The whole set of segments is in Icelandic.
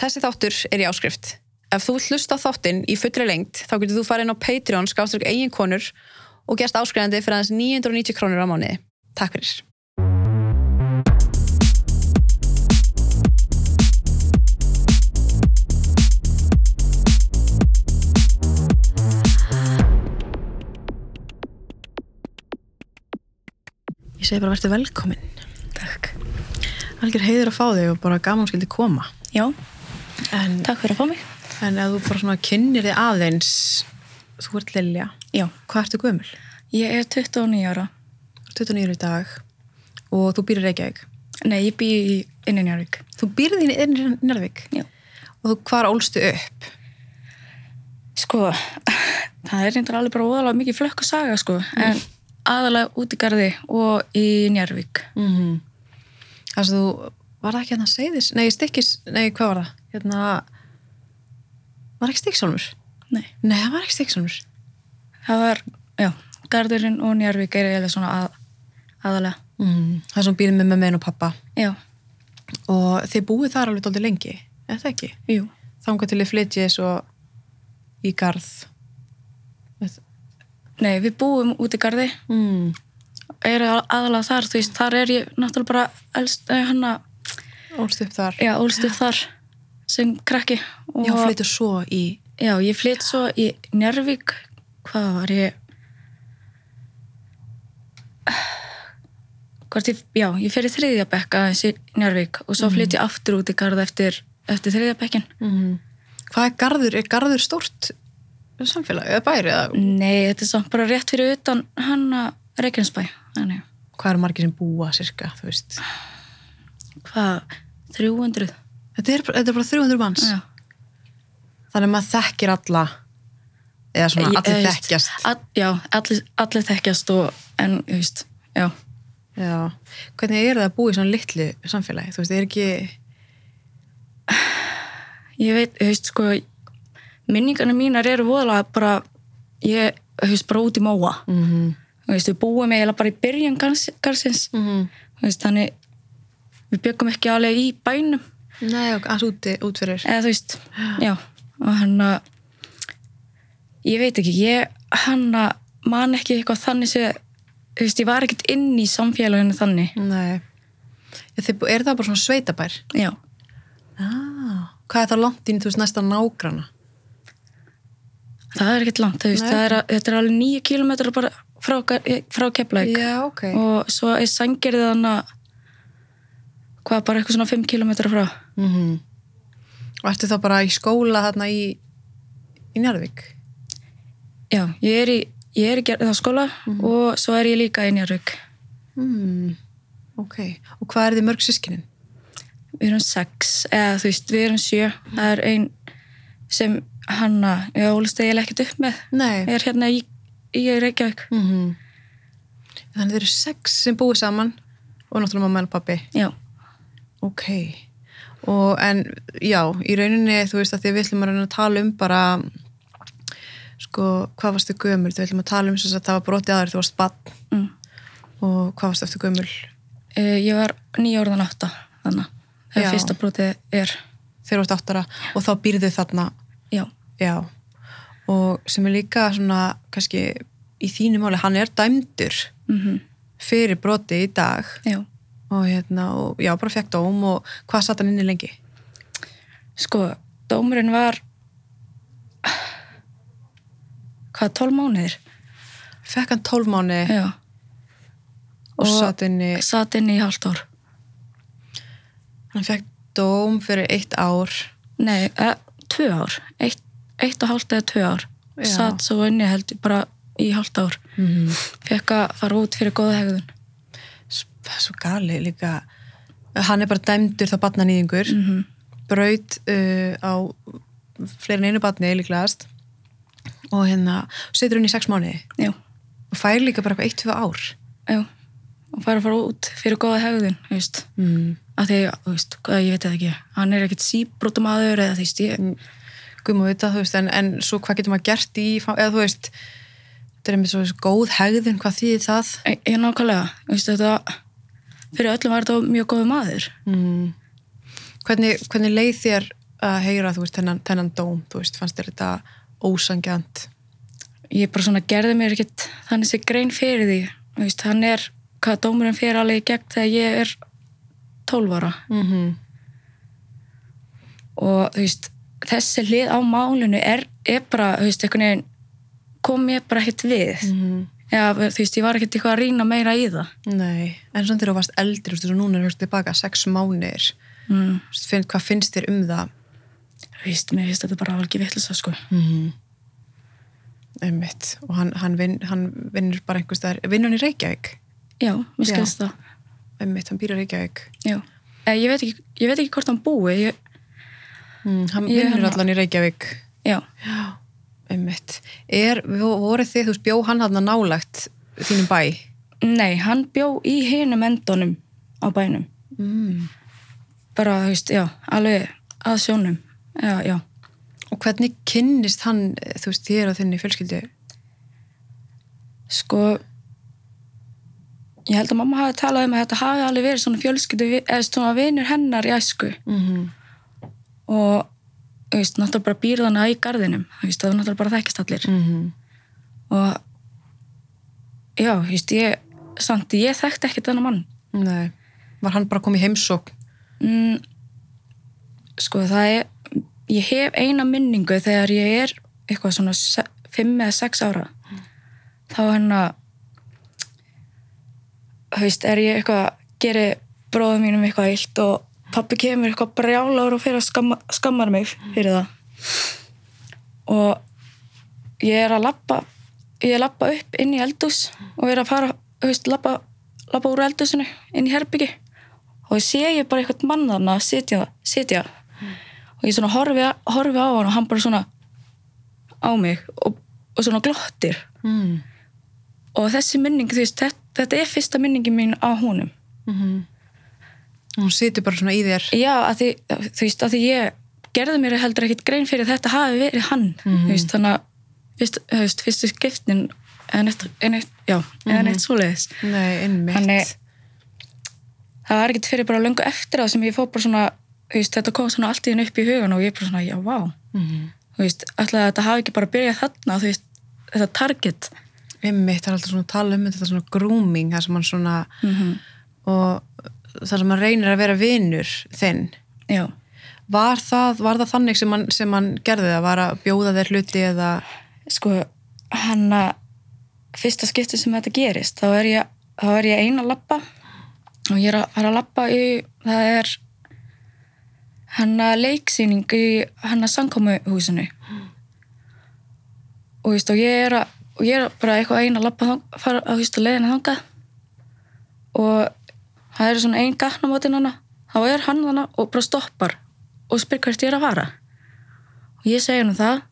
Þessi þáttur er í áskrift. Ef þú hlusta á þáttinn í fullri lengt þá getur þú farið inn á Patreon skáströk eigin konur og gerst áskrifandi fyrir aðeins 990 krónur á mánuði. Takk fyrir. Ég segi bara verður velkomin. Takk. Algjör heiður að fá þig og bara gaman skildi koma. Já, En, takk fyrir að fá mig. en ef þú bara svona kynnir þig aðeins, þú ert Lilja, Já, hvað ertu gömul? ég er 29 ára. 29 í dag og þú býrir Reykjavík. Nei, ég bý í innan Járvík. Þú inn í Njárvík Já. og þú hvar ólstu upp? Sko, það er reyndar alveg bara óðalega mikið flökk að saga, sko. En aðalega út í garði og í Njárvík. Mm -hmm. Að þú, var það ekki hérna segðis? Nei, stikkis, nei, hvað var það? Hérna, var ekki stikkshólmur? Nei. Nei, það var ekki stikkshólmur. Það var, já, garðurinn og Njárvík er eða svona að, aðalega. Mm. Það er svona býrið með mömmin og pappa Já, og þið búið þar alveg dálítið lengi, er það ekki? jú. Þangað til þið flytjið svo í garð. Nei, við búum út í garði. Mm. Er aðalega þar, þú veist, þar er ég náttúrulega bara elst, eh, hanna, Ólst upp þar. já, ólst upp þar sem krakki. Og, Já, flytjið svo í Já, ég flytt svo í Njárvík, hvað var ég? Hvort ég, já, ég fer í þriðja bekk aðeins í Njárvík og svo flytt ég aftur út í garð eftir, eftir þriðja bekkin. Mm. Hvað er garður? Er garður stórt samfélag eða bæri? Eða, Nei, þetta er samt bara rétt fyrir utan hanna Reykjanesbæ. Þannig, hvað eru margir sem búa cirka, þú veist? hvað, 300? Þetta er, þetta er bara 300 manns. Já. Þannig að maður þekkir alla eða svona Ég- allir veist, þekkjast. All, já, allir, allir þekkjast og, en, þú veist, já. Já. Hvernig er það að búa í svona litlu samfélagi? Þú veist, það er ekki... Ég veit, þú veist, sko, minningarnir mínar eru voðalega bara, ég, þú veist, bara út í móa. Mm -hmm. Þú veist, við búum eiginlega bara í byrjun gars, garsins. Mm Þú veist, þannig, við byggum ekki alveg í bænum. Nei, og alls úti, út fyrir. Eða, þú veist, já. Og hann að, ég veit ekki, ég, hann að, man ekki eitthvað þannig sem, þú veist, ég var ekkert inn í samfélaginu þannig. Nei. Þið, er það bara svona sveitabær? Já. Ah. Hvað er það langt inn, þú veist, næsta nágrana? Það er ekkert langt, þú veist, er, þetta er alveg nýju kílómetrar bara frá, frá Keflæk. Já, ok. og svo er sangirðið hann að hvað, bara eitthvað svona 5 km frá Mm Og ertu þá bara í skóla þarna í, í Njarðvík? já, ég er í ég er í gerðaskóla og svo er ég líka í Njárvík Mm. Ok. Og hvað er þið mörg sískinin? við erum sex, eða þú veist, við erum sjö það er ein sem hanna, ég ólist eiginlega ekkert upp með Nei. er hérna í, í Reykjavík Mm -hmm. Þannig þið eru sex sem búið saman og náttúrulega mamma og pappi. já, Ok. Og en, já, í rauninni, þú veist að því við ætlum að að tala um bara, sko, hvað varstu gömul? Þú ætlum að tala um þess að það var brotið aður, þú varst bann mm. og hvað varstu eftir gömul? Eh, ég var nýjórðan átta þannig, þegar fyrsta brotið er Þegar varst áttara og þá býrðu þarna, já, já. Og sem er líka svona, kannski, í þínu máli, hann er dæmdur mm fyrir brotið í dag já og hérna, og já, bara fekk dóm og hvað satt hann inni lengi? sko, dómurinn var hvað, 12 mánuðir? Fekk hann 12 mánu já. og satt inni, satt inn í hálft ár. Hann fekk dóm fyrir eitt ár. Nei, e, tvö ár. Eitt, eitt og hálft eða tvö ár. Já. satt svo inni held bara í hálft ár. Mm. fekk að fara út fyrir góða hegðun það er svo gali líka. Hann er bara dæmdur það batnanýðingur mm -hmm. braut uh, á fleirin einu batni líklegast. Og hérna setur hann í sex mánuði. Já, og fær líka bara eitthvað eitt, tvö ár. Já. Og fara að fara út fyrir góða veist, mm. að því, þú veist, ég veit það ekki. Hann er ekkert síbrotum aður eða vita, þú veist, en, en svo hvað getur maður gert í, eða þú veist þetta er einmitt svo góð hegðun, hvað þýðir það ég, ég nákvæmlega þetta, fyrir öllum var þetta mjög góðu maður mm. hvernig, hvernig leið þér að heyra, þú veist, þennan, þennan dóm, þú veist, fannst þér þetta ósangjant? ég bara svona gerði mér ekkert þannig sé grein fyrir því veist, hann er, hvað dómurinn fyrir alveg gegn þegar ég er 12 ára Mm -hmm. og þú veist, þessi hlið á málinu er, er bara, þú veist, einhvern veginn kom ég bara ekkert við Mhm. Já, þú veist, ég var ekkert eitthvað að rýna meira í það Nei, en svona þegar þú varst eldri, og núna er þú tilbaka sex mánir, mm. finn, hvað finnst þér um það? Þú veist, mér finnst þetta bara alveg ekki vittlisa, sko Mm -hmm. Einmitt, og hann, hann, vin, hann vinnur bara einhvers staðar, vinnur hann í Reykjavík? Já, mér skilst það Einmitt, hann býr í Reykjavík. Já, eh, ég veit ekki, ég veit ekki hvort hann búi ég, Mm, hann vinnur allan í Reykjavík. Já, Já, einmitt. Er, voru þið, þú veist, bjó hann hann nálægt þínum bæ? nei, hann bjó í hinum endunum á bænum Mm. bara, þú veist, já, alveg að sjónum Já, já Og hvernig kynnist hann, þú veist, þér og þinni fjölskyldu? Sko ég held að mamma hafi talað um að þetta hafi alveg verið svona fjölskyldu eða svona vinur hennar í æsku Mm -hmm. og veist, náttúrulega bara býr þannig í garðinum þú veist, það er náttúrulega bara þekkist allir. Mm og já, veist, ég samt, ég þekkti ekki þennan mann. Nei, var hann bara komið í heimsókn? mm, sko, það er ég hef eina minningu þegar ég er eitthvað svona se- fimm eða sex ára. Þá hennar þú veist, er ég eitthvað geri bróðum mínum eitthvað illt og pappi kemur eitthvað brjálagur og fyrir að skamma, skammar mig fyrir það og ég er að lappa ég er að lappa upp inn í eldús og er að fara, þú veist, lappa lappa úr eldúsinu inn í herbyggi og ég sé ég bara eitthvað mann þarna að sitja, sitja. og ég svona horfi, horfi á hann og hann bara svona á mig og, og svona glottir Mm. og þessi minning, þú veist, þetta, þetta er fyrsta minningi mín á honum Mm -hmm. Hún situr bara svona í þér. já, að því, þú veist, að því ég gerði mér heldur ekkit grein fyrir þetta hafi verið hann þú veist, þannig að þú veist, fyrstu skiptin en eitt, en eitt, já, en eitt svoleiðis. Nei, einmitt. Þannig- það var ekkert fyrir bara löngu eftir það sem ég fór bara svona þú veist, þetta kom svona allt í henni upp í hugan og ég bara svona, já, vá. Mm þú veist, að þetta hafi ekki bara byrjað þarna þú veist, þetta target. Einmitt, það er alltaf svona tala um þetta svona grooming, það sem hann svona, mm og það sem hann reynir að vera vinur þinn. já, Var það, var það þannig sem hann, sem hann gerði það? Var að bjóða þér hluti eða... sko hann að fyrsta skipti sem þetta gerist þá er ég, þá er ég eina að lappa og ég er að fara að lappa í það er hann að leiksýning í hann að samkomuhúsinu. Og, veist, og ég er að og ég er bara eitthvað eina að lappa þang, fara að veist, leiðina þangað. Og það er svona ein gatnamótin hana þá er hann hana og bara stoppar og spyr hvert ég er að fara. Og ég segi hann það.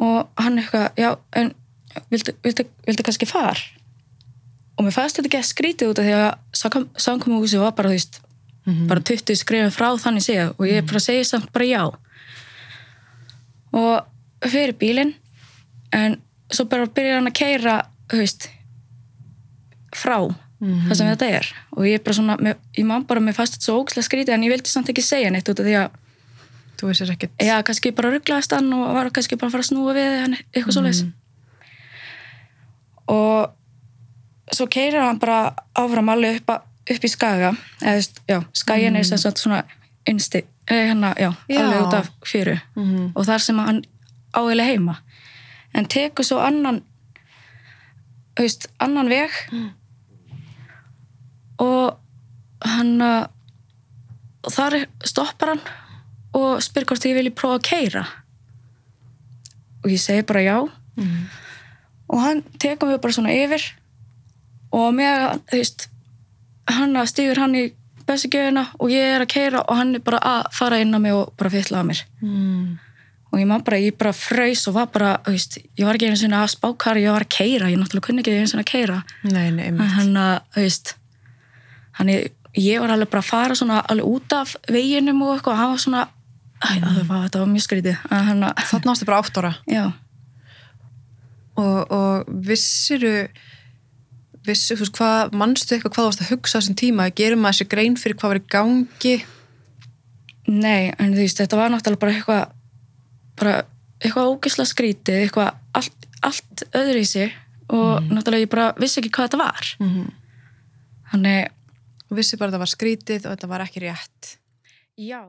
Og hann eitthvað, já, en viltu, viltu, viltu kannski far? Og mér fannst þetta að skrítið út af því að samkomuhúsi var bara, þú veist, bara 20 skrifin frá þannig segja og ég bara segi samt bara já. Og fyrir bílinn, en svo bara byrjar hann að keira, þú veist, frá það sem þetta er. Og ég bara svona, mér, ég man bara, fannst þetta svo ógæslega skrítið en ég vildi samt ekki segja neitt út af því að Þú veist ekkert... Já, kannski bara rugglaðist hann og var kannski bara að fara að snúa við hann eitthvað svoleiðis. Og svo keirir hann bara áfram alveg upp, að, upp í skaga, eða þú veist, já, skagin er sem sagt svona innsti, eða hérna, já, Já. alveg út af fjöru Mhm. og þar sem hann áilega heima. En tekur svo annan, veist, annan veg og hann að og þar stoppar hann og spyr hvort ég vilji prófa að keira og ég segi bara já. Og hann tekur mig bara svona yfir. Og með, veist hann að stífur hann í bessigjöfina og ég er að keira og hann er bara að fara inn á mig og bara fylla á mér. Mm. og ég man bara, ég bara fröys og var bara, þú veist, ég var ekki einu sinni að spákara, ég var að keira, ég náttúrulega kunni ekki einu sinni að keira Nei, nei, einmitt. hann að, þú veist hann ég, var alveg bara að fara svona alveg út af veginum og eitthvað, hann var svona það var, þetta var mjög skrítið að, Þannig ástu bara átt ára. já, Og, og vissiru, vissu, þú veist, hvað, manstu eitthvað hvað þú varst að hugsa á þessum tíma? Gerum maður sér grein fyrir hvað var í gangi? Nei, en þú veist, þetta var náttúrulega bara eitthvað bara eitthvað ógeðslega skrítið, eitthvað allt, allt öðru í sig og náttúrulega ég bara vissi ekki hvað þetta var Mhm. þannig, og vissi bara að það var skrítið og þetta var ekki rétt já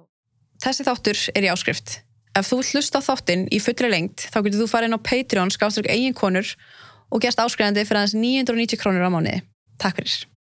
Þessi þáttur er í áskrift. Ef þú hlusta þáttinn í fullri lengt, þá getur þú farið inn á Patreon, skáströk eigin konur og gerst áskrifandi fyrir aðeins 990 krónur á mánuði. Takk fyrir.